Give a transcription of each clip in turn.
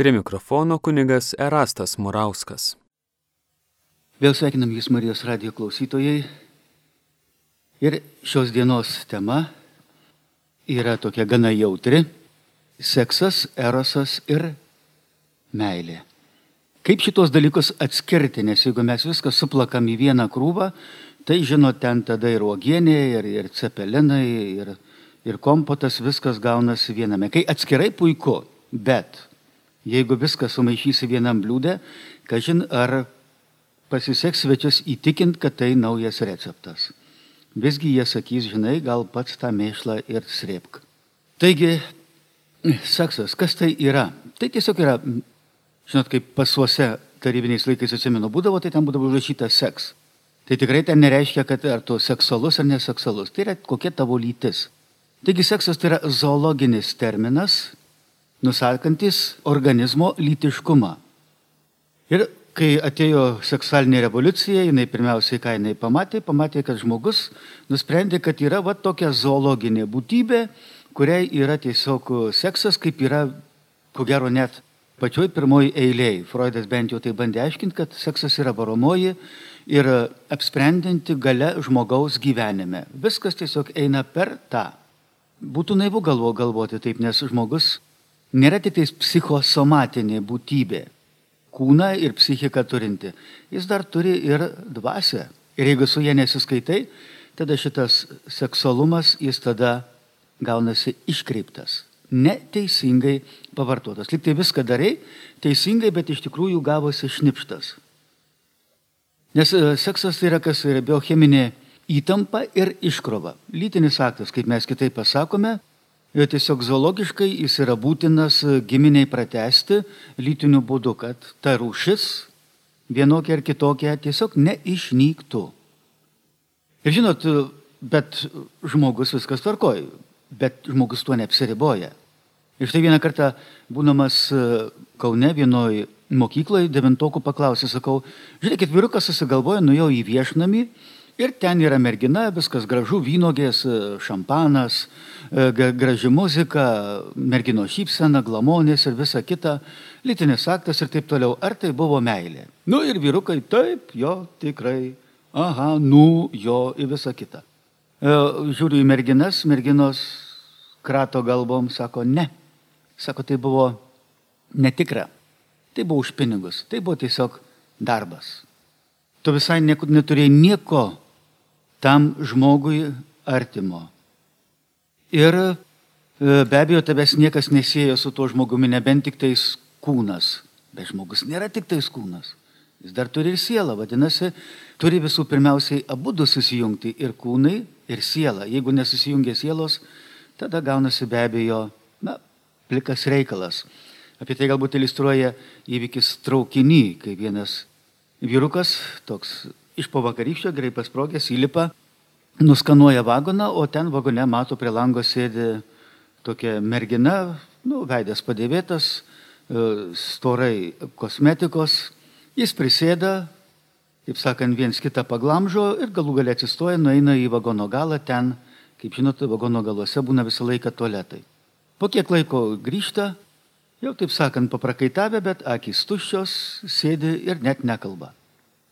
Prie mikrofono kunigas Erastas Murauskas. Vėl sveikinam Jūs Marijos radijo klausytojai. Ir šios dienos tema yra tokia gana jautri - seksas, erosas ir meilė. Kaip šitos dalykus atskirti, nes jeigu mes viską suplakam į vieną krūvą, tai žinot, ten tada ir uogienė, ir, ir cepelinai, ir, ir kompotas, viskas gaunasi viename. Kai atskirai puiku, bet jeigu viską sumaišysi vienam bliūdė, kažin ar pasiseks svečius įtikint, kad tai naujas receptas. Visgi jie sakys, žinai, gal pats tą mėšlą ir srėpk. Taigi, seksas, kas tai yra? Tai tiesiog yra, žinot, kaip pasuose tarybiniais laikais atsimenu būdavo, tai ten būdavo užrašyta seks. Tai tikrai ten nereiškia, kad ar tu seksualus ar neseksualus. Tai yra kokia tavo lytis. Taigi seksas tai yra zoologinis terminas, nusakantis organizmo lytiškumą. Ir kai atėjo seksualinė revoliucija, jinai pirmiausiai, ką jinai pamatė, pamatė, kad žmogus nusprendė, kad yra va tokia zoologinė būtybė, kuriai yra tiesiog seksas, kaip yra, ko gero, net pačioj pirmoji eilėje. Freudas bent jau tai bandė aiškinti, kad seksas yra varomoji ir apsprendinti gale žmogaus gyvenime. Viskas tiesiog eina per tą. Būtų naivu galvo galvoti taip, nes žmogus nėra tik tais psichosomatinė būtybė, kūną ir psichiką turinti. Jis dar turi ir dvasę. Ir jeigu su jie nesiskaitai, tada šitas seksualumas jis tada gaunasi iškreiptas. Neteisingai pavartotas. Liktai viską darai teisingai, bet iš tikrųjų gavosi šnipštas. Nes e, seksas tai yra kas yra biocheminė įtampa ir iškrova. Lytinis aktas, kaip mes kitaip pasakome, tiesiog zoologiškai jis yra būtinas giminiai pratesti lytiniu būdu, kad ta rūšis vienokia ar kitokia tiesiog neišnyktų. Ir žinot, bet žmogus viskas tvarkoja, bet žmogus tuo neapsiriboja. Ir štai vieną kartą, būdamas Kaune vienoje mokykloje, devintokų paklausė, sakau, žiūrėkit, vyrukas susigalvoja, nuėjau į viešnamį Ir ten yra mergina, viskas gražu, vynogės, šampanas, e, graži muzika, mergino šypsena, glamonės ir visa kita, lytinis aktas ir taip toliau. Ar tai buvo meilė? Nu ir vyrukai, taip, jo, tikrai. Aha, nu, jo ir visa kita. E, žiūriu į merginas, merginos krato galvom, sako, ne. Sako, tai buvo netikra. Tai buvo už pinigus. Tai buvo tiesiog darbas. Tu visai neturėjai nieko tam žmogui artimo. Ir e, be abejo, tavęs niekas nesieja su tuo žmogumi, nebent tik tais kūnas. Bet žmogus nėra tik tais kūnas. Jis dar turi ir sielą, vadinasi, turi visų pirmiausiai abu du susijungti ir kūnai, ir siela. Jeigu nesusijungia sielos, tada gaunasi be abejo, na, plikas reikalas. Apie tai galbūt iliustruoja įvykis traukiny, kai vienas vyrukas, toks iš po vakarykščio gerai pasprogęs įlipa, nuskanuoja vagoną, o ten vagone mato prie lango sėdi tokia mergina, nu, veidas padėvėtas, e, storai kosmetikos, jis prisėda, kaip sakant, viens kitą paglamžo ir galų galę atsistoja, nueina į vagono galą, ten, kaip žinote, vagono galuose būna visą laiką tualetai. Po kiek laiko grįžta, jau taip sakant, paprakaitavę, bet akis tuščios, sėdi ir net nekalba.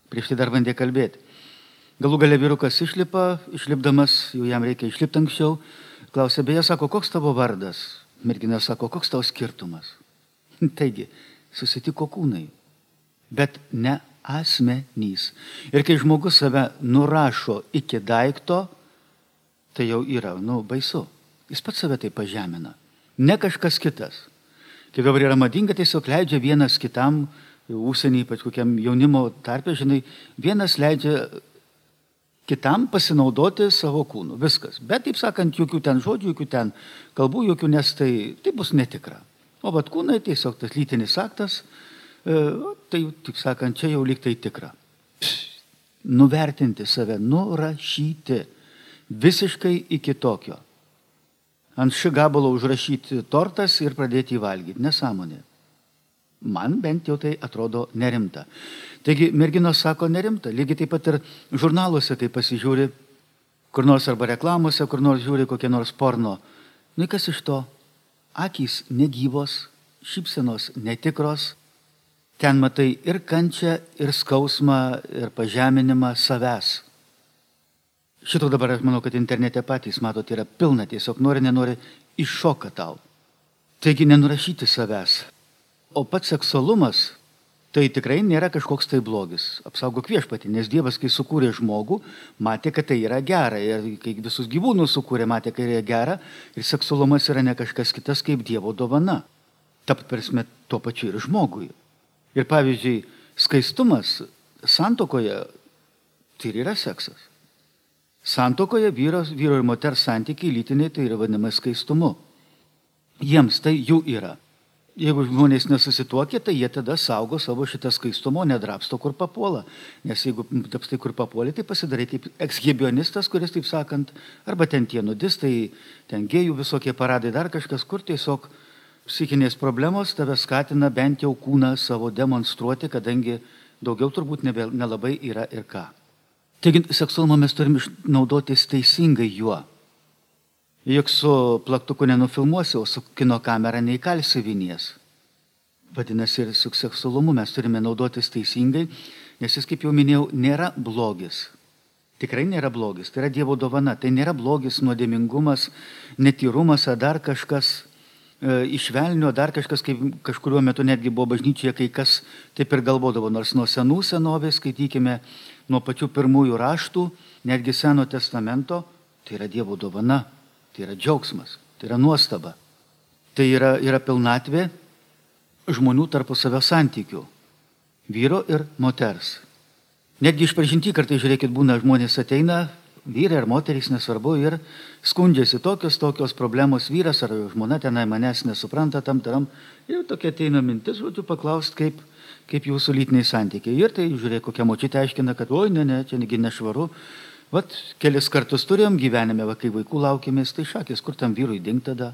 Prieš tai dar bandė kalbėti. Galų galę vyrukas išlipa, išlipdamas, jau jam reikia išlipti anksčiau, klausė, beje, sako, koks tavo vardas? Mergina sako, koks tavo skirtumas? Taigi, susitiko kūnai, bet ne asmenys. Ir kai žmogus save nurašo iki daikto, tai jau yra, nu, baisu. Jis pats save tai pažemina. Ne kažkas kitas. Kaip dabar yra madinga, tiesiog leidžia vienas kitam užsienį, ypač kokiam jaunimo tarpe, žinai, vienas leidžia kitam pasinaudoti savo kūnu. Viskas. Bet, taip sakant, jokių ten žodžių, jokių ten kalbų, jokių, nes tai, tai bus netikra. O bet kūnai tiesiog tas lytinis aktas, e, tai, taip sakant, čia jau lyg tai tikra. Nuvertinti save, nurašyti visiškai iki tokio. Ant šį gabalą užrašyti tortas ir pradėti jį valgyti. Nesąmonė. Man bent jau tai atrodo nerimta. Taigi merginos sako nerimta. Lygiai taip pat ir žurnaluose, kai pasižiūri, kur nors arba reklamose, kur nors žiūri kokie nors porno. Nu kas iš to? Akys negyvos, šypsenos netikros, ten matai ir kančią, ir skausmą, ir pažeminimą savęs. Šito dabar aš manau, kad internete patys matote, yra pilna, tiesiog nori, nenori, iššoka tau. Taigi nenurašyti savęs. O pats seksualumas tai tikrai nėra kažkoks tai blogis. Apsaugok viešpatį, nes Dievas, kai sukūrė žmogų, matė, kad tai yra gera. Ir kai visus gyvūnus sukūrė, matė, kad yra gera. Ir seksualumas yra ne kažkas kitas kaip Dievo dovana. Tap prasme tuo pačiu ir žmogui. Ir pavyzdžiui, skaistumas santokoje tai yra seksas. Santokoje vyros, vyro ir moters santykiai lytiniai tai yra vadinama skaistumu. Jiems tai jų yra. Jeigu žmonės nesusituokia, tai jie tada saugo savo šitą skaistumo, nedrapsto, kur papuola. Nes jeigu tapstai, kur papuolė, tai pasidarai kaip ekshibionistas, kuris, taip sakant, arba ten tie nudistai, ten gėjų visokie paradai, dar kažkas, kur tiesiog psichinės problemos tave skatina bent jau kūną savo demonstruoti, kadangi daugiau turbūt nebe, nelabai yra ir ką. Taigi seksualumą mes turim naudotis teisingai juo. Juk su plaktuku nenufilmuosi, o su kino kamera neįkalsi vinies. Vadinasi, ir su seksualumu mes turime naudotis teisingai, nes jis, kaip jau minėjau, nėra blogis. Tikrai nėra blogis, tai yra Dievo dovana, tai nėra blogis, nuodėmingumas, netyrumas ar dar kažkas e, išvelnio, dar kažkas, kaip kažkuriuo metu netgi buvo bažnyčioje, kai kas taip ir galvodavo, nors nuo senų senovės, skaitykime, nuo pačių pirmųjų raštų, netgi Seno testamento, tai yra Dievo dovana tai yra džiaugsmas, tai yra nuostaba, tai yra, yra pilnatvė žmonių tarpusavio santykių - vyro ir moters. Netgi iš pažinti kartai, žiūrėkit, būna žmonės ateina, vyrai ar moterys, nesvarbu, ir skundžiasi tokios, tokios problemos, vyras ar žmona tenai manęs nesupranta tam taram, ir tokia ateina mintis, žodžiu, paklausti, kaip, kaip jūsų lytiniai santykiai. Ir tai, žiūrėk, kokia močiutė aiškina, kad, oi, ne, ne, čia negi nešvaru, Vat kelis kartus turėjom gyvenime, va, kai vaikų laukėmės, tai šakės, kur tam vyrui ding tada.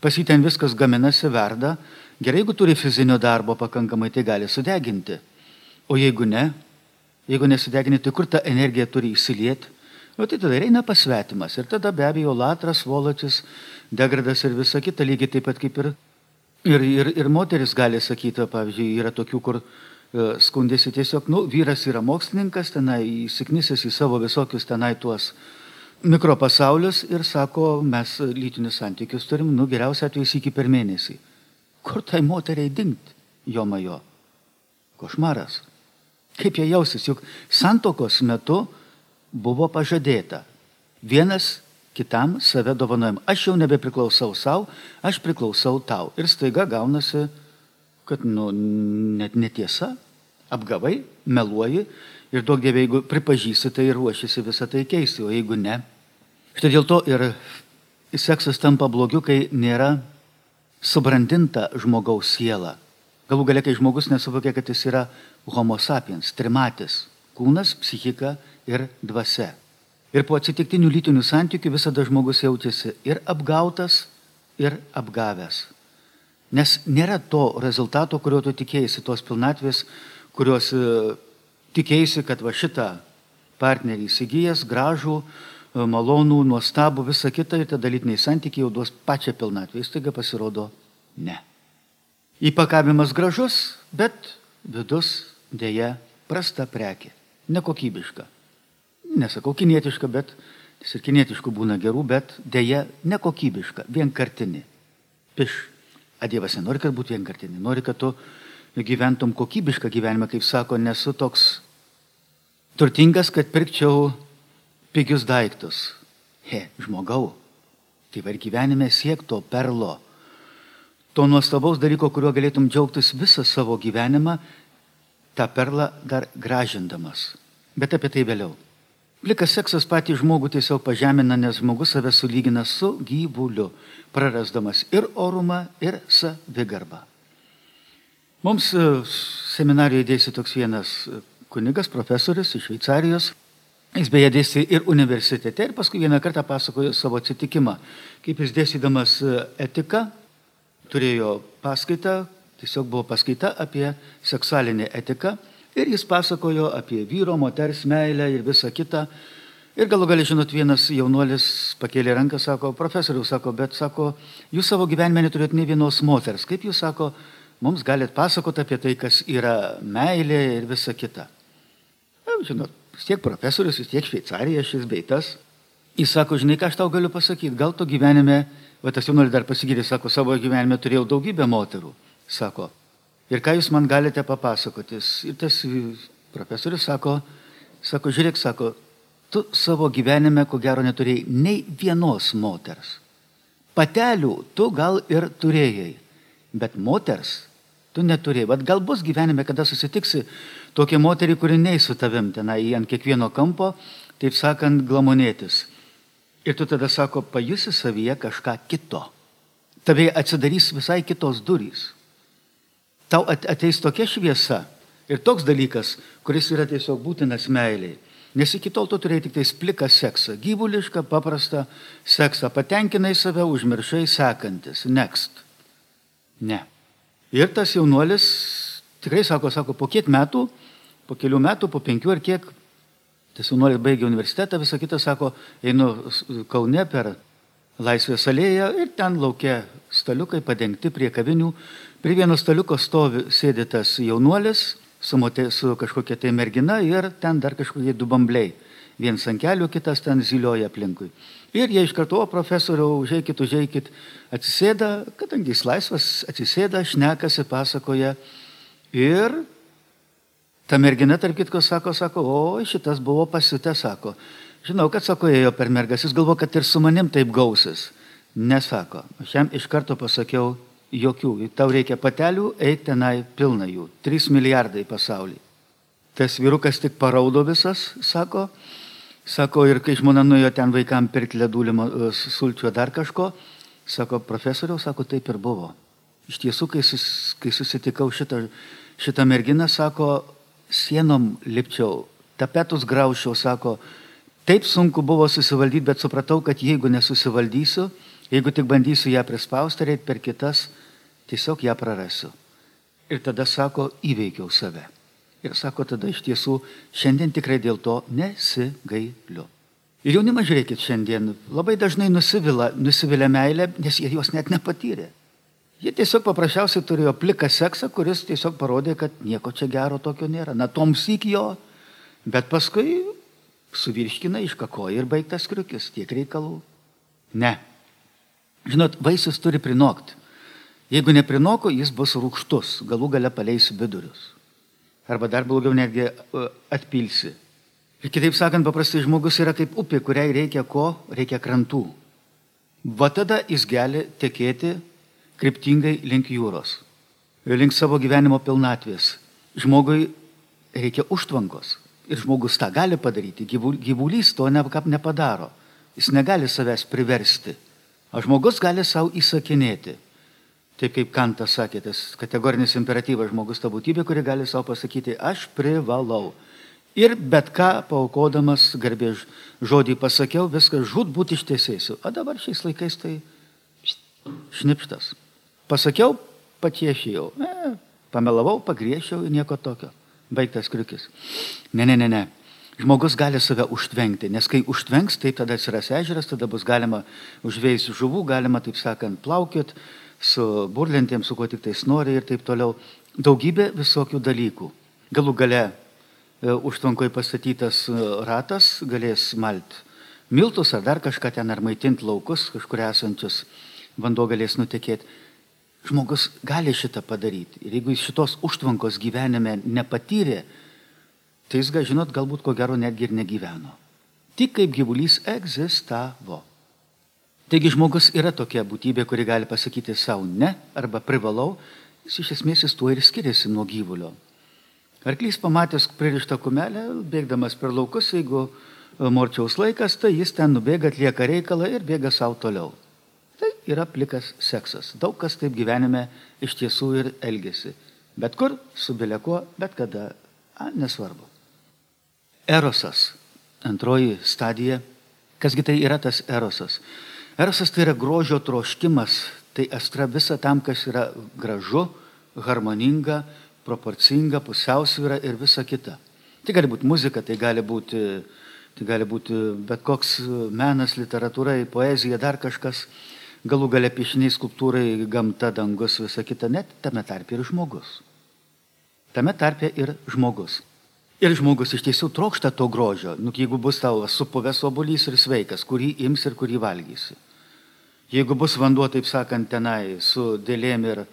Pasiten viskas gaminasi, verda. Gerai, jeigu turi fizinio darbo pakankamai, tai gali sudeginti. O jeigu ne, jeigu nesudegini, tai kur ta energija turi įsilieti? O tai tada eina pasvetimas. Ir tada be abejo latras, volotis, degradas ir visa kita, lygiai taip pat kaip ir, ir, ir, ir moteris gali sakyti, pavyzdžiui, yra tokių, kur skundėsi tiesiog, nu, vyras yra mokslininkas, tenai įsiknisęs į savo visokius tenai tuos mikropasaulius ir sako, mes lytinius santykius turim, nu, geriausia atveju iki per mėnesį. Kur tai moteriai dingt, jo majo? Košmaras. Kaip jie jausis, juk santokos metu buvo pažadėta. Vienas kitam save dovanojam. Aš jau nebepriklausau savo, aš priklausau tau. Ir staiga gaunasi kad nu, net netiesa, apgavai, meluoji ir daug dievė, jeigu pripažįsti, tai ruošiasi visą tai keisti, o jeigu ne. Štai dėl to ir seksas tampa blogiu, kai nėra subrandinta žmogaus siela. Galų galia, kai žmogus nesuvokia, kad jis yra homo sapiens, trimatis - kūnas, psichika ir dvasia. Ir po atsitiktinių lytinių santykių visada žmogus jaučiasi ir apgautas, ir apgavęs. Nes nėra to rezultato, kurio tu tikėjai, tos pilnatvės, kurios e, tikėjai, kad va šitą partnerį įsigijęs, gražų, e, malonų, nuostabų, visą kitą ir tada dalytiniai santykiai jau duos pačią pilnatvę. Jis taiga pasirodo ne. Įpakavimas gražus, bet vidus dėja prasta prekė, nekokybiška. Nesakau kinietiška, bet ir kinietiškų būna gerų, bet dėja nekokybiška, vienkartinė. Piš A Dievas nenori, kad būtų vienkartinė, nori, kad tu gyventum kokybišką gyvenimą, kaip sako, nesu toks turtingas, kad pirkčiau pigius daiktus. He, žmogau, tai var gyvenime siek to perlo, to nuostabaus dalyko, kuriuo galėtum džiaugtis visą savo gyvenimą, tą perlą dar gražindamas. Bet apie tai vėliau. Plikas seksas patį žmogų tiesiog pažemina, nes žmogus save sulygina su gyvuliu, prarasdamas ir orumą, ir savigarbą. Mums e, seminarijoje dėsi toks vienas e, kunigas, profesorius iš Šveicarijos. Jis beje dėsi ir universitete ir paskui vieną kartą pasakojo savo atsitikimą, kaip jis dėstydamas e, etiką turėjo paskaitą, tiesiog buvo paskaita apie seksualinę etiką Ir jis pasakojo apie vyro, moters meilę ir visą kitą. Ir galų gali, žinot, vienas jaunuolis pakėlė ranką, sako, profesorius, sako, bet sako, jūs savo gyvenime neturėt nei vienos moters. Kaip jūs sako, mums galite pasakoti apie tai, kas yra meilė ir visa kita. Na, žinot, vis tiek profesorius, vis tiek Šveicarija šis beitas. Jis sako, žinai, ką aš tau galiu pasakyti, gal to gyvenime, va tas jaunuolis dar pasigyrė, sako, savo gyvenime turėjau daugybę moterų. Sako, ir ką jūs man galite papasakoti? Ir tas profesorius sako, sako, žiūrėk, sako, tu savo gyvenime, ko gero, neturėjai nei vienos moters. Patelių tu gal ir turėjai, bet moters tu neturėjai. Vat gal bus gyvenime, kada susitiksi tokia moterį, kuri neįs su tavim tenai ant kiekvieno kampo, taip sakant, glamonėtis. Ir tu tada sako, pajusi savyje kažką kito. Tavai atsidarys visai kitos durys. Tau ateis tokia šviesa ir toks dalykas, kuris yra tiesiog būtinas meiliai. Nes iki tol tu turėjai tik tai pliką seksą, gyvulišką, paprastą seksą, patenkinai save, užmiršai sekantis, next. Ne. Ir tas jaunuolis tikrai sako, sako, po kiek metų, po kelių metų, po penkių ar kiek, tas jaunuolis baigė universitetą, visą kitą sako, einu Kaune per Laisvės alėją ir ten laukia staliukai padengti prie kavinių. Prie vieno staliuko stovi sėdėtas jaunuolis, su, mote, su kažkokia tai mergina ir ten dar kažkokie du bambliai. Vienas ant kelių, kitas ten zilioja aplinkui. Ir jie iš karto, o profesoriau, užeikit, užeikit, atsisėda, kadangi jis laisvas, atsisėda, šnekasi, pasakoja. Ir ta mergina, tarp kitko, sako, sako, o šitas buvo pasitę, sako. Žinau, kad sako, ėjo per mergas, jis galvo, kad ir su manim taip gausis. Nesako. Aš jam iš karto pasakiau, jokių. Tau reikia patelių, eik tenai pilna jų. 3 milijardai pasaulyje. Tas vyrukas tik paraudo visas, sako. Sako, ir kai žmona nuėjo ten vaikam pirkti ledūlimo e, sulčių dar kažko, sako, profesoriau, sako, taip ir buvo. Iš tiesų, kai, sus, kai susitikau šitą, šitą merginą, sako, sienom lipčiau, tapetus graušiau, sako, taip sunku buvo susivaldyti, bet supratau, kad jeigu nesusivaldysiu, jeigu tik bandysiu ją prispausti, reikia per kitas, tiesiog ją prarasiu. Ir tada sako, įveikiau save. Ir sako, tada iš tiesų šiandien tikrai dėl to nesigailiu. Ir jaunimas, žiūrėkit, šiandien labai dažnai nusivila, nusivilia meilę, nes jie jos net nepatyrė. Jie tiesiog paprasčiausiai turėjo pliką seksą, kuris tiesiog parodė, kad nieko čia gero tokio nėra. Na, toms iki jo, bet paskui suvirškina iškakoja ir baigtas kriukis, tiek reikalų. Ne. Žinot, vaisius turi prinokti. Jeigu neprinoko, jis bus rūkštus, galų gale paleisi vidurius. Arba dar blogiau netgi e, atpilsi. Ir kitaip sakant, paprastai žmogus yra kaip upė, kuriai reikia ko? Reikia krantų. Va tada jis gali tekėti kryptingai link jūros, link savo gyvenimo pilnatvės. Žmogui reikia užtvankos. Ir žmogus tą gali padaryti. Gyvulys to nepadaro. Jis negali savęs priversti. O žmogus gali savo įsakinėti. Taip kaip Kantas sakė, tas kategorinis imperatyvas žmogus ta būtybė, kuri gali savo pasakyti, aš privalau. Ir bet ką paukodamas garbės žodį pasakiau, viskas žud būti ištiesėsiu. O dabar šiais laikais tai šnipštas. Pasakiau, patiešėjau. E, pamelavau, pagriešiau ir nieko tokio. Baigtas kriukis. Ne, ne, ne, ne. Žmogus gali save užtvenkti, nes kai užtvenks, taip tada atsiras ežeras, tada bus galima užvėjus žuvų, galima, taip sakant, plaukiot, su burlentėm, su kuo tik tais nori ir taip toliau. Daugybė visokių dalykų. Galų gale e, užtvankoje pastatytas e, ratas galės malt miltus ar dar kažką ten, ar maitinti laukus, kažkur esančius, vanduo galės nutekėti. Žmogus gali šitą padaryti. Ir jeigu jis šitos užtvankos gyvenime nepatyrė, tai jis, žinot, galbūt ko gero netgi ir negyveno. Tik kaip gyvulys egzistavo. Taigi žmogus yra tokia būtybė, kuri gali pasakyti savo ne arba privalau, jis iš esmės jis tuo ir skiriasi nuo gyvulio. Arklys pamatęs pririštą kumelę, bėgdamas per laukus, jeigu e, morčiaus laikas, tai jis ten nubėga, atlieka reikalą ir bėga savo toliau. Tai yra plikas seksas. Daug kas taip gyvenime iš tiesų ir elgesi. Bet kur, su bileko, bet kada, a, nesvarbu. Erosas, antroji stadija. Kasgi tai yra tas erosas? Ersas tai yra grožio troškimas, tai astra visa tam, kas yra gražu, harmoninga, proporcinga, pusiausvyra ir visa kita. Tai gali būti muzika, tai gali būti Tai gali būti bet koks menas, literatūra, poezija, dar kažkas. Galų gale piešiniai, skulptūrai, gamta, dangus, visa kita, net tame tarpe ir žmogus. Tame tarpe ir žmogus. Ir žmogus iš tiesų trokšta to grožio. Nu, jeigu bus tavo supuvęs obolys ir sveikas, kurį ims ir kurį valgysi. Jeigu bus vanduo, taip sakant, tenai su dėlėm ir,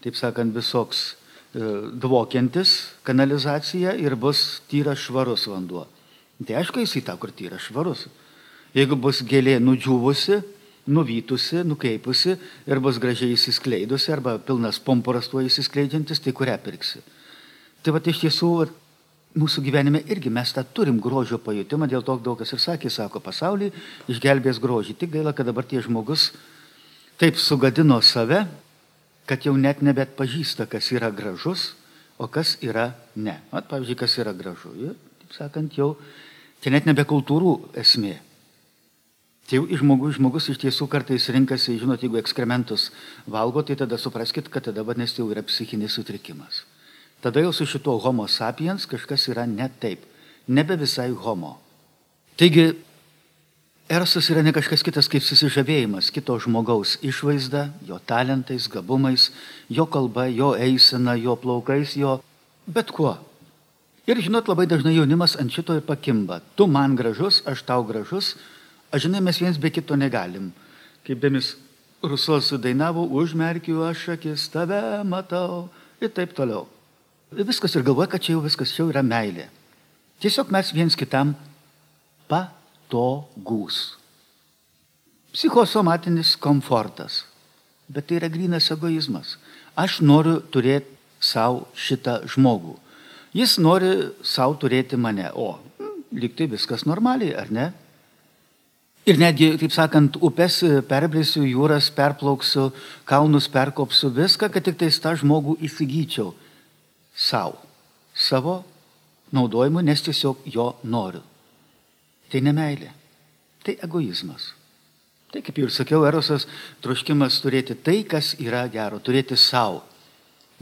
taip sakant, visoks e, dvokiantis kanalizacija ir bus tyras švarus vanduo. Tai aišku, jis į tą, kur tyras švarus. Jeigu bus gėlė nudžiūvusi, nuvytusi, nukreipusi ir bus gražiai įsiskleidusi arba pilnas pomporas tuo įsiskleidžiantis, tai kurią pirksi. Tai va iš tiesų mūsų gyvenime irgi mes tą turim grožio pajutimą, dėl to daug kas ir sakė, sako, pasaulį išgelbės grožį. Tik gaila, kad dabar tie žmogus taip sugadino save, kad jau net nebet pažįsta, kas yra gražus, o kas yra ne. Mat, pavyzdžiui, kas yra gražu. Ir, taip sakant, jau tai net nebe kultūrų esmė. Tai žmogus, žmogus iš tiesų kartais rinkasi, žinot, jeigu ekskrementus valgo, tai tada supraskite, kad tada vadinasi jau yra psichinis sutrikimas tada jau su šituo homo sapiens kažkas yra ne taip, nebe visai homo. Taigi, erosas yra ne kažkas kitas kaip susižavėjimas kito žmogaus išvaizda, jo talentais, gabumais, jo kalba, jo eisena, jo plaukais, jo bet kuo. Ir žinot, labai dažnai jaunimas ant šito ir pakimba. Tu man gražus, aš tau gražus, aš žinai, mes viens be kito negalim. Kaip demis Rusos sudainavo, užmerkiu aš akis, tave matau ir taip toliau viskas ir galvoja, kad čia jau viskas jau yra meilė. Tiesiog mes viens kitam patogus. Psichosomatinis komfortas. Bet tai yra grinas egoizmas. Aš noriu turėti savo šitą žmogų. Jis nori savo turėti mane. O, liktai viskas normaliai, ar ne? Ir netgi, taip sakant, upes perbrėsiu, jūras perplauksiu, kalnus perkopsiu, viską, kad tik tais tą žmogų įsigyčiau savo, savo naudojimu, nes tiesiog jo noriu. Tai nemailė, tai egoizmas. Tai kaip jau ir sakiau, erosas troškimas turėti tai, kas yra gero, turėti savo.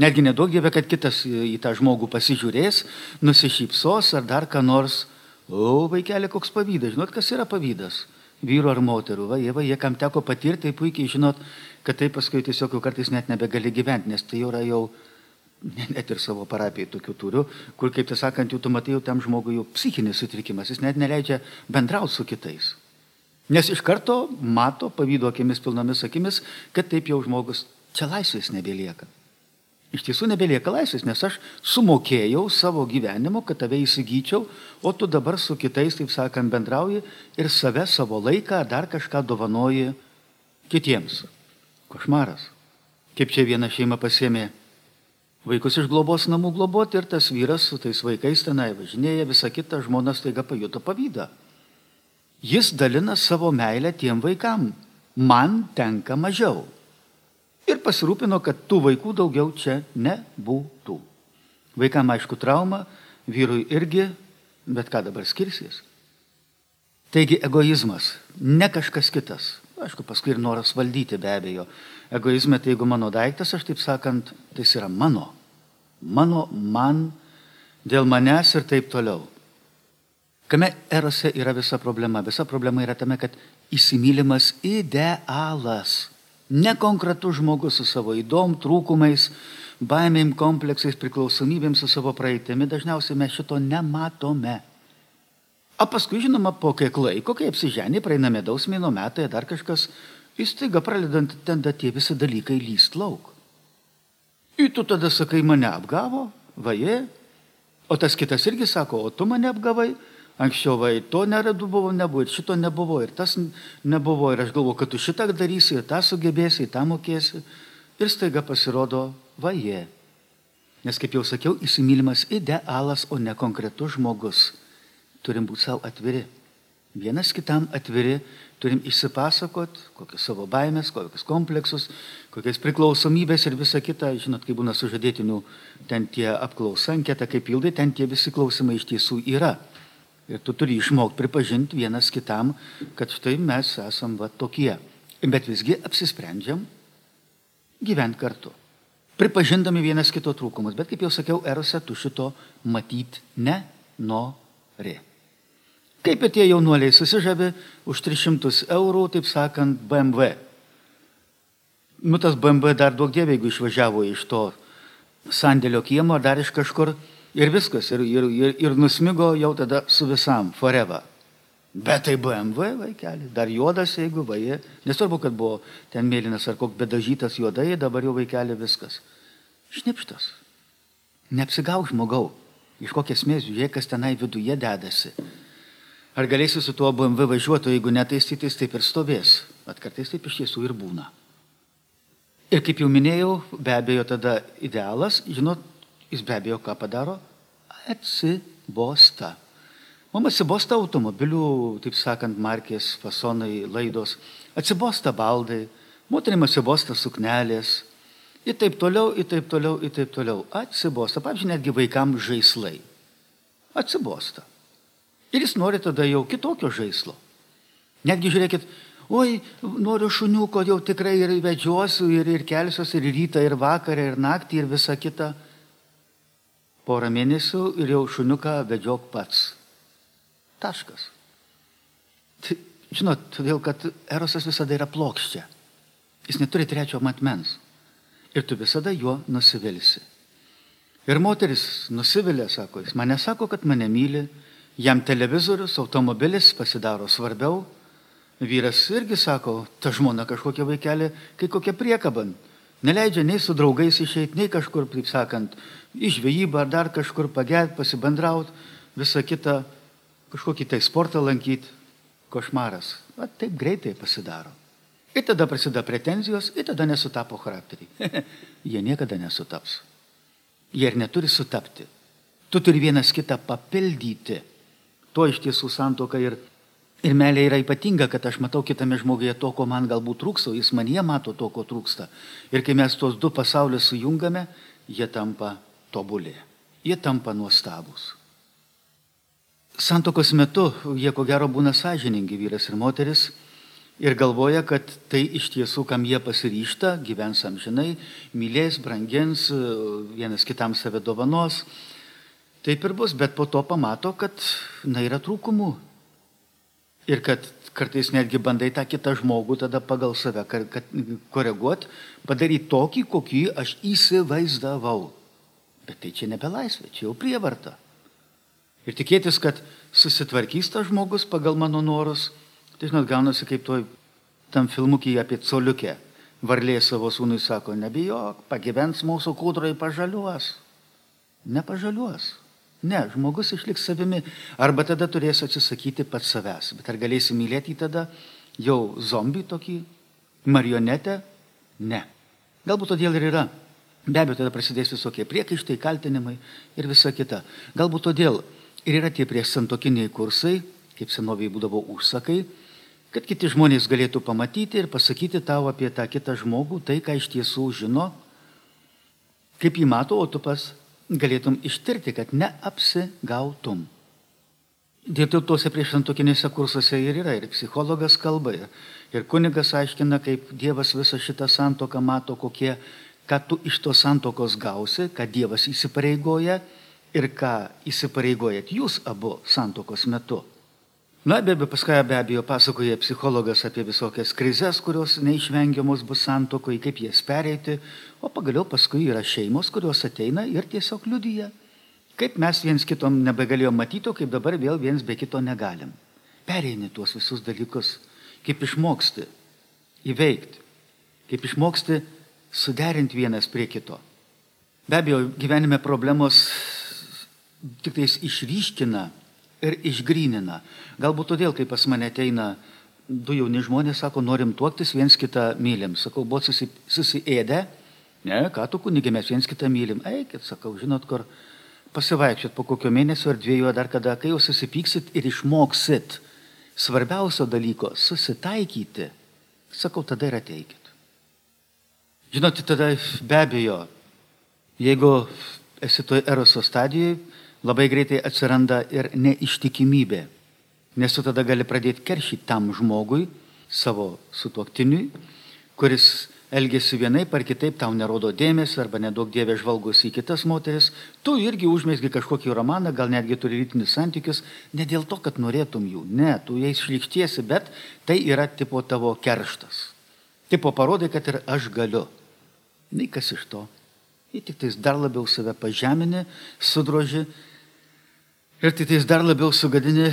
Netgi nedaug dievė, kad kitas į tą žmogų pasižiūrės, nusišypsos ar dar ką nors. O, vaikelė, koks pavydas. Žinot, kas yra pavydas? Vyru ar moterų. Va, jie, va, jie kam teko patirti, tai puikiai žinot, kad tai paskui tiesiog jau kartais net nebegali gyventi, nes tai yra jau net ir savo parapijai tokių turiu, kur, kaip tai sakant, jau tu matai, jau tam žmogui jau psichinis sutrikimas, jis net neleidžia bendrauti su kitais. Nes iš karto mato pavydo akimis, pilnomis akimis, kad taip jau žmogus čia laisvės nebelieka. Iš tiesų nebelieka laisvės, nes aš sumokėjau savo gyvenimu, kad tave įsigyčiau, o tu dabar su kitais, taip sakant, bendrauji ir save, savo laiką, dar kažką dovanoji kitiems. Košmaras. Kaip čia viena šeima pasėmė vaikus iš globos namų globoti ir tas vyras su tais vaikais tenai važinėja, visa kita žmona staiga pajuto pavydą. Jis dalina savo meilę tiem vaikam. Man tenka mažiau. Ir pasirūpino, kad tų vaikų daugiau čia nebūtų. Vaikam aišku trauma, vyrui irgi, bet ką dabar skirsis. Taigi egoizmas, ne kažkas kitas. Aišku, paskui ir noras valdyti be abejo. Egoizme tai jeigu mano daiktas, aš taip sakant, tai jis yra mano. Mano, man, dėl manęs ir taip toliau. Kame erose yra visa problema? Visa problema yra tame, kad įsimylimas idealas. Ne konkretus žmogus su savo įdom, trūkumais, baimėm, kompleksais, priklausomybėm su savo praeitimi, dažniausiai mes šito nematome. O paskui, žinoma, po kiek laiko, kai apsiženė, praeina medaus mėno metai, dar kažkas, įstaiga pradedant ten tie visi dalykai lyst lauk. Ir tu tada sakai, mane apgavo, vaje, o tas kitas irgi sako, o tu mane apgavai, anksčiau vai, to neradu buvo, nebuvo, ir šito nebuvo, ir tas nebuvo, ir aš galvoju, kad tu šitą darysi, ir tą sugebėsi, ir tą mokėsi, ir staiga pasirodo vaje. Nes, kaip jau sakiau, įsimylimas idealas, o ne konkretus žmogus. Turim būti savo atviri. Vienas kitam atviri turim išsipasakot, kokius savo baimės, kokius kompleksus, kokias priklausomybės ir visa kita, žinot, kai būna sužadėtinių, ten tie apklausa, anketa kaip pildai, ten tie visi klausimai iš tiesų yra. Ir tu turi išmokti pripažinti vienas kitam, kad štai mes esam va tokie. Bet visgi apsisprendžiam gyventi kartu. Pripažindami vienas kito trūkumus. Bet kaip jau sakiau, erose tu šito matyti nenori. Kaip ir tie jaunuoliai susižavė už 300 eurų, taip sakant, BMW. Nu, tas BMW dar daug dievė, jeigu išvažiavo iš to sandėlio kiemo, dar iš kažkur ir viskas, ir, ir, ir, ir nusmigo jau tada su visam, forever. Bet tai BMW vaikeli, dar juodas, jeigu vaje, nesvarbu, kad buvo ten mėlynas ar koks bedažytas juodai, dabar jau vaikeli viskas. Šnipštas. Neapsigauk žmogau. Iš kokias mės, žiūrėk, kas tenai viduje dedasi. Ar galėsi su tuo BMW važiuoti, jeigu netaisytis, taip ir stovės. Bet kartais taip iš tiesų ir būna. Ir kaip jau minėjau, be abejo tada idealas, žinot, jis be abejo ką padaro? Atsibosta. Mums atsibosta automobilių, taip sakant, markės, fasonai, laidos, atsibosta baldai, moterim atsibosta suknelės, ir taip toliau, ir taip toliau, ir taip toliau. Atsibosta, pavyzdžiui, netgi vaikams žaislai. Atsibosta. Ir jis nori tada jau kitokio žaislo. Netgi žiūrėkit, oi, noriu šuniuko, jau tikrai ir vedžiosiu, ir, ir kelsiuosi, ir rytą, ir vakarą, ir naktį, ir visa kita. Porą mėnesių ir jau šuniuką vedžiok pats. Taškas. Tai, žinot, todėl, kad erosas visada yra plokščia. Jis neturi trečio matmens. Ir tu visada juo nusivilsi. Ir moteris nusivilė, sako, jis mane sako, kad mane myli, Jam televizorius, automobilis pasidaro svarbiau. Vyras irgi sako, ta žmona kažkokia vaikelė, kai kokia priekaban. Neleidžia nei su draugais išeiti, nei kažkur, taip sakant, į žvejybą ar dar kažkur pagėt, pasibendrauti, visą kitą, kažkokį tai sportą lankyti. Košmaras. Va, taip greitai pasidaro. Ir tada prasideda pretenzijos, ir tada nesutapo charakteriai. Jie niekada nesutaps. Jie ir neturi sutapti. Tu turi vienas kitą papildyti. Tuo iš tiesų santoka ir, ir meilė yra ypatinga, kad aš matau kitame žmoguje to, ko man galbūt trūksta, jis man jie mato to, ko trūksta. Ir kai mes tuos du pasaulius sujungame, jie tampa tobulė. Jie tampa nuostabus. Santokos metu jie ko gero būna sąžiningi vyras ir moteris ir galvoja, kad tai iš tiesų, kam jie pasiryšta, gyvens amžinai, mylės, brangins, vienas kitam save dovanos Taip ir bus, bet po to pamato, kad na, yra trūkumų. Ir kad kartais netgi bandai tą kitą žmogų tada pagal save koreguoti, padaryti tokį, kokį aš įsivaizdavau. Bet tai čia nebe laisvė, čia jau prievarta. Ir tikėtis, kad susitvarkys tas žmogus pagal mano norus, tai žinot, gaunasi kaip toj tam filmukį apie coliukę. Varlė savo sūnui sako, nebijok, pagyvens mūsų kūdrai pažaliuos. Nepažaliuos. Ne, žmogus išliks savimi. Arba tada turės atsisakyti pats savęs. Bet ar galėsi mylėti tada jau zombį tokį, marionetę? Ne. Galbūt todėl ir yra. Be abejo, tada prasidės visokie priekaištai, kaltinimai ir visa kita. Galbūt todėl ir yra tie priešsantokiniai kursai, kaip senoviai būdavo užsakai, kad kiti žmonės galėtų pamatyti ir pasakyti tau apie tą kitą žmogų, tai, ką iš tiesų žino, kaip jį mato, o tu pas galėtum ištirti, kad neapsigautum. Dėl tuose priešsantokinėse kursuose ir yra, ir psichologas kalba, ir, ir kunigas aiškina, kaip Dievas visą šitą santoką mato, kokie, ką tu iš tos santokos gausi, ką Dievas įsipareigoja ir ką įsipareigojat jūs abu santokos metu. Na, be abejo, paskui be abejo pasakoja psichologas apie visokias krizės, kurios neišvengiamos bus santokoje, kaip jas pereiti, o pagaliau paskui yra šeimos, kurios ateina ir tiesiog liudyja, kaip mes viens kitom nebegalėjom matyti, o kaip dabar vėl viens be kito negalim. Pereini tuos visus dalykus, kaip išmoksti įveikti, kaip išmoksti suderinti vienas prie kito. Be abejo, gyvenime problemos tik tais išryškina ir išgrynina. Galbūt todėl, kai pas mane ateina du jauni žmonės, sako, norim tuoktis, viens kitą mylim. Sakau, buvo susi, susiėdę, ne, ką tu kunigė, mes viens kitą mylim. Eikit, sakau, žinot, kur pasivaikščiot po kokio mėnesio ar dviejų, dar kada, kai jau susipyksit ir išmoksit svarbiausio dalyko - susitaikyti, sakau, tada ir ateikit. Žinot, tada be abejo, jeigu esi toje eroso stadijoje, labai greitai atsiranda ir neištikimybė. Nes tu tada gali pradėti keršyti tam žmogui, savo sutuoktiniui, kuris elgesi vienaip ar kitaip, tau nerodo dėmesio arba nedaug dievė žvalgosi į kitas moteris, tu irgi užmėsgi kažkokį romaną, gal netgi turi rytinius santykius, ne dėl to, kad norėtum jų, ne, tu jais šlikštiesi, bet tai yra tipo tavo kerštas. Tipo parodai, kad ir aš galiu. Nei kas iš to. Jie tik tais dar labiau save pažeminė, sudroži ir tik tais dar labiau sugadini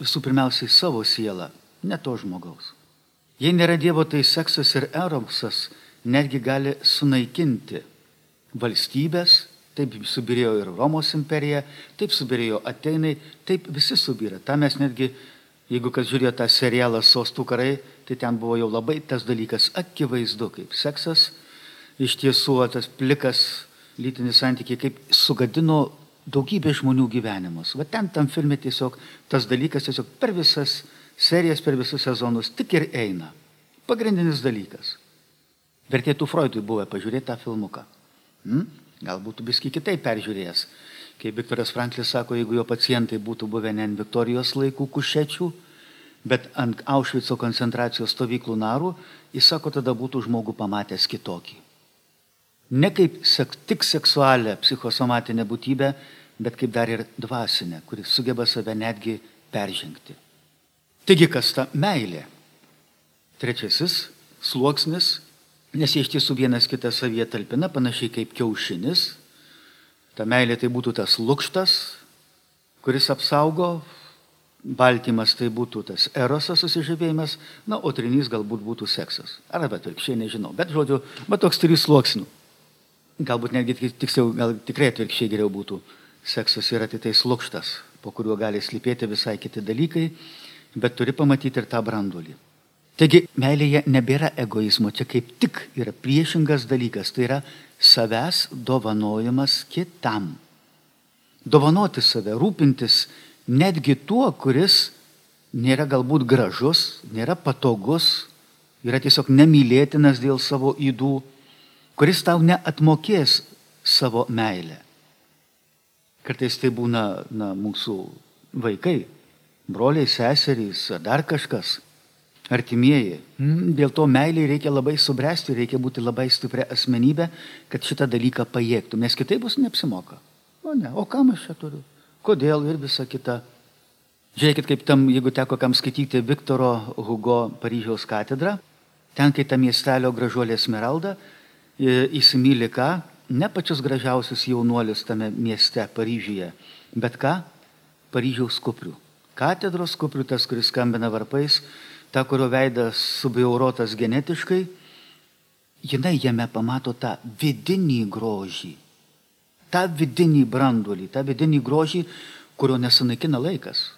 visų pirmiausiai savo sielą, ne to žmogaus. Jei nėra Dievo, tai seksas ir eromsas netgi gali sunaikinti valstybės, taip subirėjo ir Romos imperija, taip subirėjo Ateinai, taip visi subyra. Ta mes netgi, jeigu kas žiūrėjo tą serialą Sostų karai, tai ten buvo jau labai tas dalykas akivaizdu, kaip seksas, iš tiesų tas plikas lytinis santykiai, kaip sugadino daugybė žmonių gyvenimus. Va ten tam filme tiesiog tas dalykas tiesiog per visas serijas per visus sezonus tik ir eina. Pagrindinis dalykas. Vertėtų Freudui buvę pažiūrėti tą filmuką. Hmm? Galbūt biski kitaip peržiūrėjęs. Kaip Viktoras Franklis sako, jeigu jo pacientai būtų buvę ne ant Viktorijos laikų kušečių, bet ant Aušvico koncentracijos stovyklų narų, jis sako, tada būtų žmogų pamatęs kitokį. Ne kaip sek, tik seksualią psichosomatinę būtybę, bet kaip dar ir dvasinę, kuris sugeba save netgi peržengti. Taigi kas ta meilė? Trečiasis sluoksnis, nes jie iš tiesų vienas kitą savyje talpina, panašiai kaip kiaušinis. Ta meilė tai būtų tas lūkštas, kuris apsaugo, baltymas tai būtų tas erosas susižavėjimas, na, o trinys galbūt būtų seksas. Arba atvirkščiai nežinau, bet žodžiu, bet toks trys sluoksnių. Galbūt netgi tiksliau, gal tikrai atvirkščiai geriau būtų. Seksas yra tik tai slūkštas, po kuriuo gali slypėti visai kiti dalykai bet turi pamatyti ir tą brandulį. Taigi meilėje nebėra egoizmo, čia kaip tik yra priešingas dalykas, tai yra savęs dovanojimas kitam. Dovanoti save, rūpintis netgi tuo, kuris nėra galbūt gražus, nėra patogus, yra tiesiog nemylėtinas dėl savo įdų, kuris tau neatmokės savo meilę. Kartais tai būna na, mūsų vaikai, broliai, seserys, dar kažkas, artimieji. Hmm, dėl to meiliai reikia labai subręsti, reikia būti labai stipria asmenybė, kad šitą dalyką pajėgtų, nes kitaip bus neapsimoka. O ne, o kam aš čia turiu? Kodėl ir visa kita. Žiūrėkit, kaip tam, jeigu teko kam skaityti Viktoro Hugo Paryžiaus katedrą, ten, kai ta miestelio gražuolė Smeralda įsimylė ką, ne pačius gražiausius jaunuolius tame mieste Paryžiuje, bet ką? Paryžiaus kuprių katedros kupriutas, kuris skambina varpais, ta, kurio veidas subjaurotas genetiškai, jinai jame pamato tą vidinį grožį, tą vidinį brandulį, tą vidinį grožį, kurio nesunaikina laikas.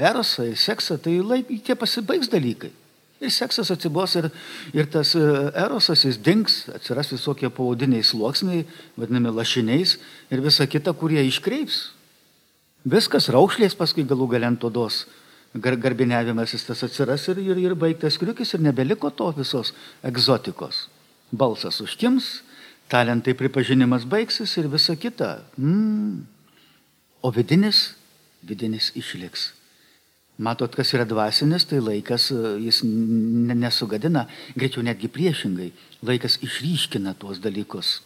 Erosą ir seksą tai laik, tie pasibaigs dalykai. Ir seksas atsibos ir, ir tas e, erosas jis dings, atsiras visokie pavadiniai sluoksniai, vadinami lašiniais ir visa kita, kurie iškreips Viskas raukšlės paskui galų galiant odos gar, garbiniavimasis tas atsiras ir, ir, ir baigtas kriukis ir nebeliko to visos egzotikos. Balsas užkims, talentai pripažinimas baigsis ir visa kita. Mm. O vidinis, vidinis išliks. Matot, kas yra dvasinis, tai laikas jis nesugadina, greičiau netgi priešingai. Laikas išryškina tuos dalykus.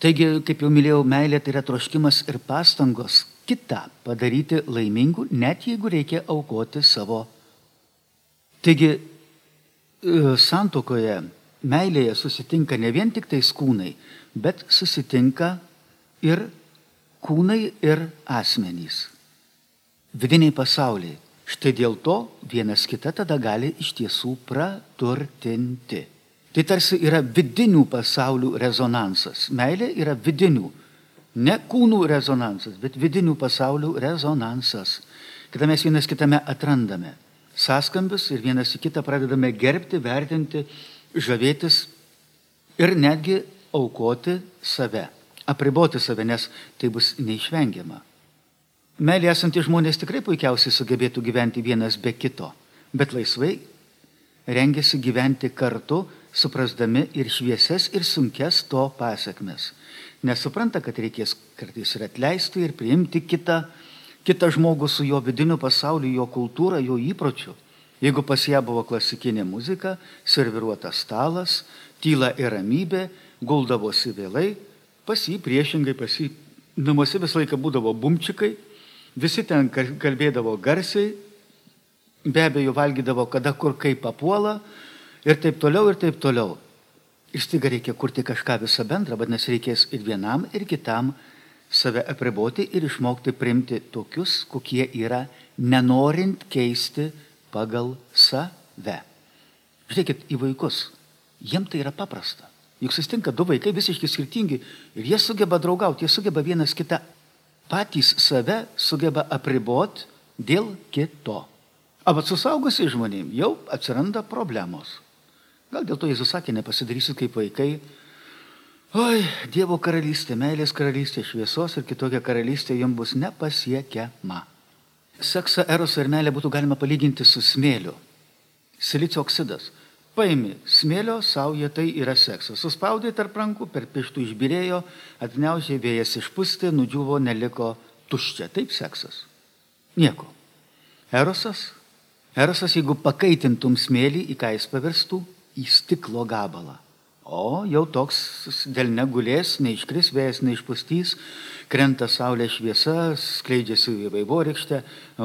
Taigi, kaip jau minėjau, meilė tai yra troškimas ir pastangos kitą padaryti laimingu, net jeigu reikia aukoti savo. Taigi, e, santokoje meilėje susitinka ne vien tik tais kūnai, bet susitinka ir kūnai ir asmenys. Vidiniai pasauliai. Štai dėl to vienas kitą tada gali iš tiesų praturtinti. Tai tarsi yra vidinių pasaulių rezonansas. Meilė yra vidinių Ne kūnų rezonansas, bet vidinių pasaulių rezonansas. Kada mes vienas kitame atrandame sąskambius ir vienas į kitą pradedame gerbti, vertinti, žavėtis ir netgi aukoti save, apriboti save, nes tai bus neišvengiama. Melė esantys žmonės tikrai puikiausiai sugebėtų gyventi vienas be kito, bet laisvai rengiasi gyventi kartu, suprasdami ir švieses, ir sunkes to pasiekmes nesupranta, kad reikės kartais ir atleisti, ir priimti kitą, kitą žmogų su jo vidiniu pasauliu, jo kultūra, jo įpročiu. Jeigu pas ją buvo klasikinė muzika, serviruotas stalas, tyla ir ramybė, guldavosi vėlai, pas jį priešingai, pas jį namuose visą laiką būdavo bumčikai, visi ten kalbėdavo garsiai, be abejo valgydavo kada kur kaip papuola ir taip toliau ir taip toliau. Ir staiga reikia kurti kažką visą bendrą, vadinasi, reikės ir vienam, ir kitam save apriboti ir išmokti priimti tokius, kokie yra, nenorint keisti pagal save. Žiūrėkit į vaikus. Jiem tai yra paprasta. Juk susitinka du vaikai visiškai skirtingi ir jie sugeba draugauti, jie sugeba vienas kitą patys save sugeba apriboti dėl kito. O su saugusiais žmonėmis jau atsiranda problemos. Gal dėl to Jėzus sakė, nepasidarysit kaip vaikai. Oi, Dievo karalystė, meilės karalystė, šviesos ir kitokia karalystė jums bus nepasiekiama. Seksą, eros ir meilę būtų galima palyginti su smėliu. Silicio oksidas. Paimi smėlio, sauja tai yra seksas. Suspaudai tarp rankų, per pirštų išbirėjo, atneužiai vėjas išpūsti, nudžiuvo, neliko tuščia. Taip seksas. Nieko. Erosas. Erosas, jeigu pakaitintum smėlį, į ką jis pavirstų? Į stiklo gabalą. O jau toks dėl negulės, neiškris, vėjas neišpustys, krenta saulės šviesa, skleidžiasi į vaivorykštę,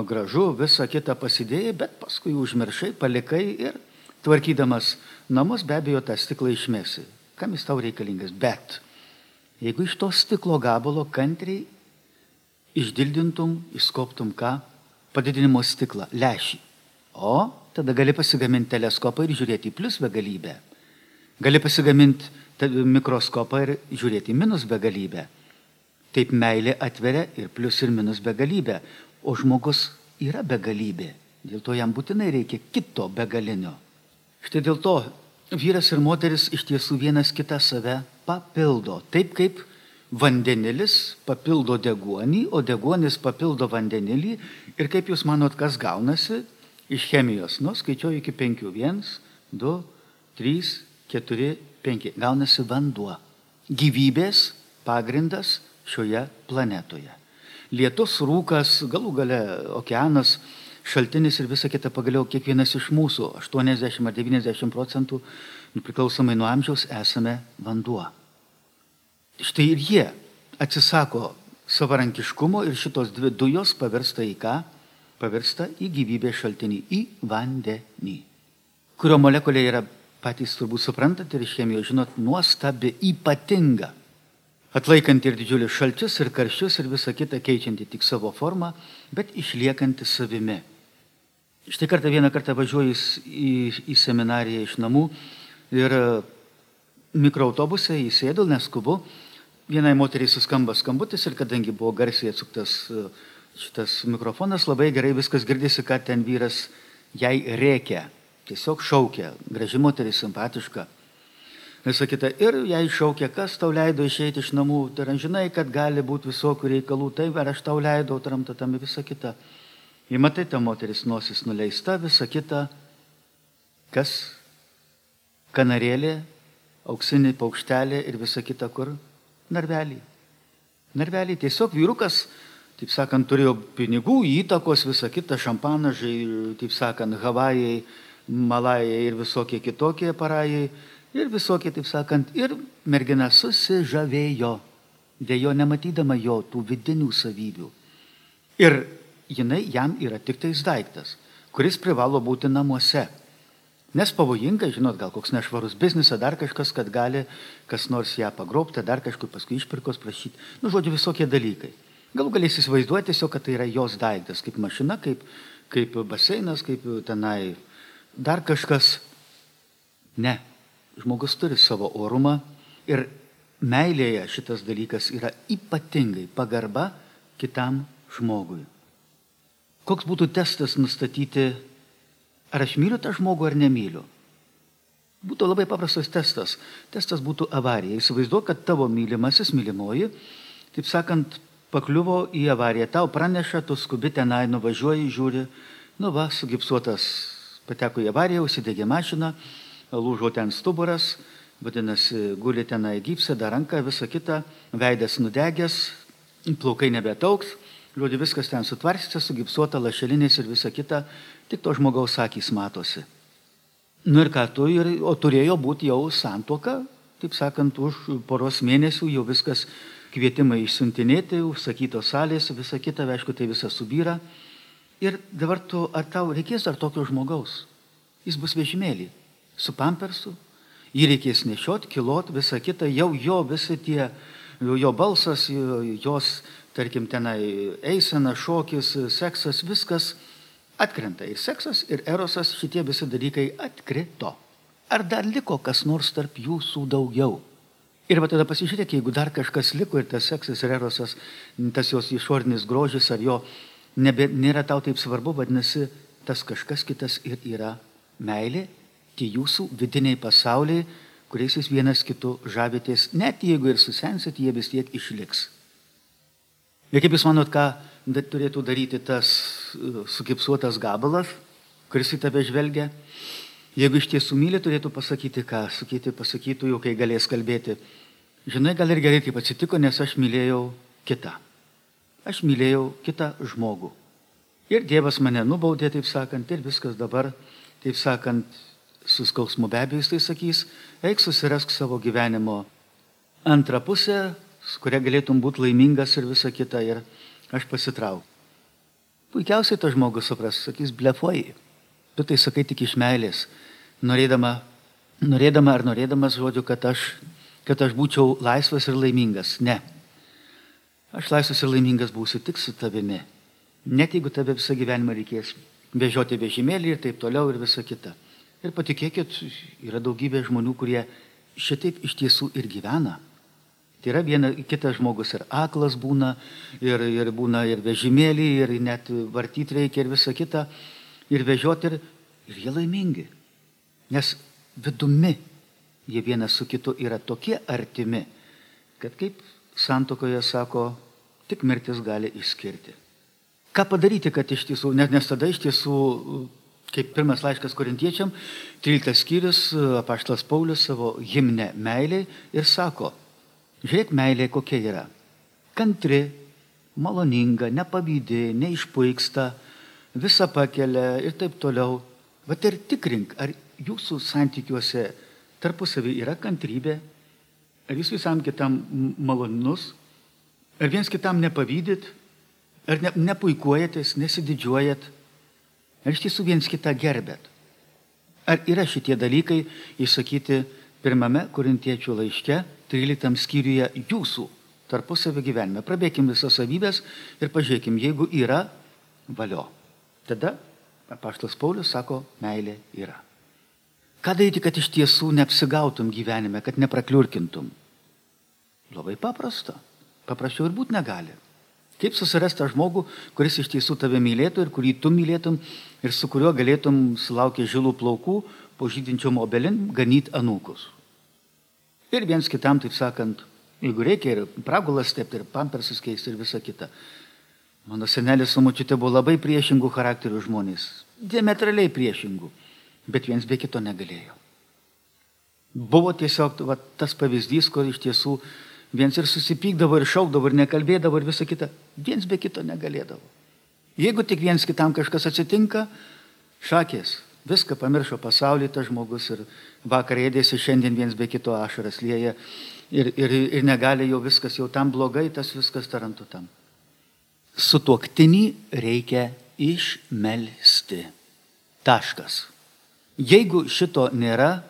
gražu, visą kitą pasidėjai, bet paskui užmiršai, palikai ir tvarkydamas namus be abejo tą stiklą išmesi. Kam jis tau reikalingas? Bet jeigu iš to stiklo gabalo kantriai išdildintum, išskoptum ką? Padidinimo stiklą, lešį. O tada gali pasigaminti teleskopą ir žiūrėti į plus begalybę. Gali pasigaminti mikroskopą ir žiūrėti į minus begalybę. Taip meilė atveria ir plus ir minus begalybę. O žmogus yra begalybė. Dėl to jam būtinai reikia kito begalinio. Štai dėl to vyras ir moteris iš tiesų vienas kitą save papildo. Taip kaip vandenilis papildo deguonį, o deguonis papildo vandenilį. Ir kaip jūs manot, kas gaunasi iš chemijos? Nu, skaičiuoju iki penkių. Viens, du, trys, keturi, penki. Gaunasi vanduo. Gyvybės pagrindas šioje planetoje. Lietus, rūkas, galų gale okeanas šaltinis ir visa kita pagaliau kiekvienas iš mūsų, 80 ar 90 procentų, priklausomai nuo amžiaus, esame vanduo. Štai ir jie atsisako savarankiškumo ir šitos dvi dujos pavirsta į ką? Pavirsta į gyvybės šaltinį, į vandenį, kurio molekulė yra patys turbūt suprantat ir iš chemijos žinot, nuostabi, ypatinga. Atlaikanti ir didžiulius šalčius, ir karščius, ir visą kitą keičianti tik savo formą, bet išliekanti savimi. Štai kartą vieną kartą važiuoju į, į seminariją iš namų ir e, mikroautobuse įsėdau, neskubu. Vienai moteriai suskamba skambutis ir kadangi buvo garsiai atsuktas e, šitas mikrofonas, labai gerai viskas girdisi, kad ten vyras jai reikia, tiesiog šaukia, graži moteris, simpatiška. Visą kitą. Ir jai šaukia, kas tau leido išeiti iš namų. Tai žinai, kad gali būti visokių reikalų, tai ar aš tau leidau, tramtatami visą kitą. Ir matai, ta moteris nosis nuleista, visa kita, kas kanarėlė, auksinė paukštelė ir visa kita kur? Narvelį. Narvelį. Tiesiog vyrukas, taip sakant, turėjo pinigų, įtakos, visa kita, šampanažai, taip sakant, Havajai, Malajai ir visokie kitokie parajai. Ir visokie, taip sakant, ir mergina susižavėjo, dėjo nematydama jo tų vidinių savybių. Ir jinai jam yra tik tais daiktas, kuris privalo būti namuose. Nes pavojinga, žinot, gal koks nešvarus biznis, dar kažkas, kad gali kas nors ją pagrobti, dar kažkur paskui išpirkos prašyti. Nu, žodžiu, visokie dalykai. Galų galės įsivaizduoti tiesiog, kad tai yra jos daiktas, kaip mašina, kaip, kaip baseinas, kaip tenai dar kažkas. Ne, žmogus turi savo orumą ir meilėje šitas dalykas yra ypatingai pagarba kitam žmogui. Koks būtų testas nustatyti, ar aš myliu tą žmogų ar nemyliu? Būtų labai paprastas testas. Testas būtų avarija. Įsivaizduok, kad tavo mylimasis, mylimoji, taip sakant, pakliuvo į avariją. Tau praneša, tu skubi tenai, nuvažiuoji, žiūri, nu va, sugipsuotas, pateko į avariją, užsidegė mašiną, lūžo ten stuburas, vadinasi, guli tenai gypsė, dar ranka, visa kita, veidas nudegęs, plaukai nebetauks, Žodžiu, viskas ten sutvarstyta, sugipsuota, lašelinės ir visa kita, tik to žmogaus akys matosi. Nu ir ką tu, ir, o turėjo būti jau santoka, taip sakant, už poros mėnesių jau viskas kvietimai išsiuntinėti, užsakytos salės, visa kita, aišku, tai visa subyra. Ir dabar tu, ar tau reikės dar tokio žmogaus? Jis bus vežimėlį, su pampersu, jį reikės nešiot, kilot, visa kita, jau jo visi tie, jo balsas, jos tarkim, tenai eisena, šokis, seksas, viskas atkrenta. Ir seksas, ir erosas, šitie visi dalykai atkrito. Ar dar liko kas nors tarp jūsų daugiau? Ir va tada pasižiūrėk, jeigu dar kažkas liko ir tas seksas ir erosas, tas jos išorinis grožis ar jo nebe, nėra tau taip svarbu, vadinasi, tas kažkas kitas ir yra meilė, tie jūsų vidiniai pasauliai, kuriais jūs vienas kitu žavitės, net jeigu ir susensit, jie vis tiek išliks. Ir kaip Jūs manot, ką turėtų daryti tas e, sukipsuotas gabalas, kuris į tave žvelgia? Jeigu iš tiesų myli, turėtų pasakyti ką, sakyti, pasakytų jau, kai galės kalbėti. Žinai, gal ir gerai taip atsitiko, nes aš mylėjau kitą. Aš mylėjau kitą žmogų. Ir Dievas mane nubaudė, taip sakant, ir viskas dabar, taip sakant, su skausmu be abejo jis tai sakys, eik susirask savo gyvenimo antrą pusę, su kuria galėtum būti laimingas ir visa kita. Ir aš pasitraukiu. Puikiausiai tas žmogus supras, sakys, blefuoji. Tu tai sakai tik iš meilės, norėdama, norėdama ar norėdamas žodžiu, kad aš, kad aš būčiau laisvas ir laimingas. Ne. Aš laisvas ir laimingas būsiu tik su tavimi. Net jeigu tave visą gyvenimą reikės vežioti vežimėlį ir taip toliau ir visa kita. Ir patikėkit, yra daugybė žmonių, kurie šitaip iš tiesų ir gyvena. Tai yra viena, kitas žmogus ir aklas būna, ir, ir būna ir vežimėlį, ir net vartyti reikia ir visa kita, ir vežioti, ir, ir jie laimingi. Nes vidumi jie vienas su kitu yra tokie artimi, kad kaip santokoje sako, tik mirtis gali išskirti. Ką padaryti, kad iš tiesų, nes, nes tada iš tiesų, kaip pirmas laiškas korintiečiam, 13 skyrius, apaštas Paulius savo himne meiliai ir sako, Žiūrėk, meilė kokia yra. Kantri, maloninga, nepavydė, neišpuiksta, visą pakelia ir taip toliau. Vat ir tikrink, ar jūsų santykiuose tarpusavį yra kantrybė, ar jūs visam kitam malonus, ar viens kitam nepavydyt, ar ne, nepuikuojatės, nesididžiuojat, ar iš tiesų viens kitą gerbėt. Ar yra šitie dalykai išsakyti pirmame korintiečių laiške 13 skyriuje jūsų tarpusavio gyvenime. Prabėkim visas savybės ir pažiūrėkim, jeigu yra valio. Tada apaštas Paulius sako, meilė yra. Ką daryti, kad iš tiesų neapsigautum gyvenime, kad neprakliurkintum? Labai paprasta. Paprasčiau ir būti negali. Kaip susirasti tą žmogų, kuris iš tiesų tave mylėtų ir kurį tu mylėtum ir su kuriuo galėtum sulaukti žilų plaukų po žydinčiom obelin ganyti anūkus. Ir viens kitam, taip sakant, jeigu reikia ir pragulas stepti, ir pampersus keisti, ir visa kita. Mano senelis su mučiute buvo labai priešingų charakterių žmonės, diametraliai priešingų, bet viens be kito negalėjo. Buvo tiesiog va, tas pavyzdys, kur iš tiesų viens ir susipykdavo, ir šaukdavo, ir nekalbėdavo, ir visa kita, viens be kito negalėdavo. Jeigu tik viens kitam kažkas atsitinka, šakės, Viską pamiršo pasaulį tas žmogus ir vakar ėdėsi šiandien viens be kito ašaras lieja ir, ir, ir negali jau viskas, jau tam blogai, tas viskas tarantu tam. Sutuoktinį reikia išmelsti. Taškas. Jeigu šito nėra,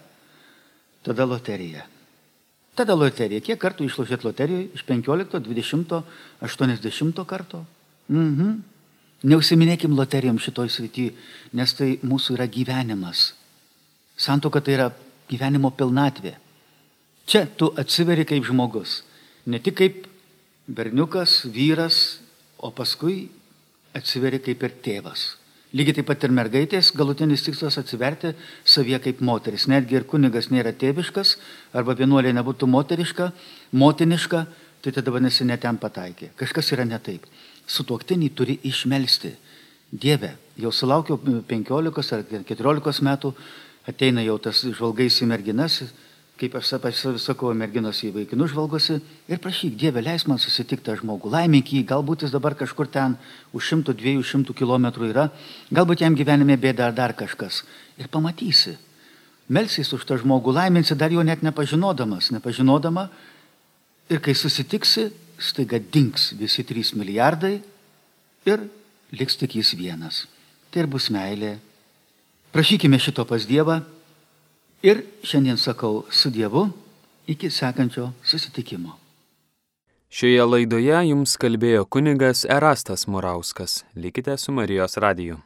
tada loterija. Tada loterija. Kiek kartų išlošėt loterijoje? Iš 15, 20, 80 karto? Mhm. Neusiminėkim loterijom šitoj srity, nes tai mūsų yra gyvenimas. Santoka tai yra gyvenimo pilnatvė. Čia tu atsiveri kaip žmogus, ne tik kaip berniukas, vyras, o paskui atsiveri kaip ir tėvas. Lygiai taip pat ir mergaitės galutinis tikslas atsiverti savie kaip moteris. Netgi ir kunigas nėra tėviškas, arba vienuolė nebūtų moteriška, motiniška, tai tada vadinasi netem pataikė. Kažkas yra ne taip sutuoktinį turi išmelsti. Dieve, jau sulaukiau 15 ar 14 metų, ateina jau tas žvalgais į merginas, kaip aš sakau, merginos į vaikinų žvalgosi ir prašyk, Dieve, leis man susitikti tą žmogų, laimink jį, galbūt jis dabar kažkur ten už 100-200 km yra, galbūt jam gyvenime bėda ar dar kažkas. Ir pamatysi. Melsis už tą žmogų, laiminsi dar jo net nepažinodamas, nepažinodama. Ir kai susitiksi, staiga dinks visi 3 milijardai ir liks tik jis vienas. Tai ir bus meilė. Prašykime šito pas Dievą Ir šiandien sakau su Dievu iki sekančio susitikimo. Šioje laidoje jums kalbėjo kunigas Erastas Murauskas. Likite su Marijos radiju.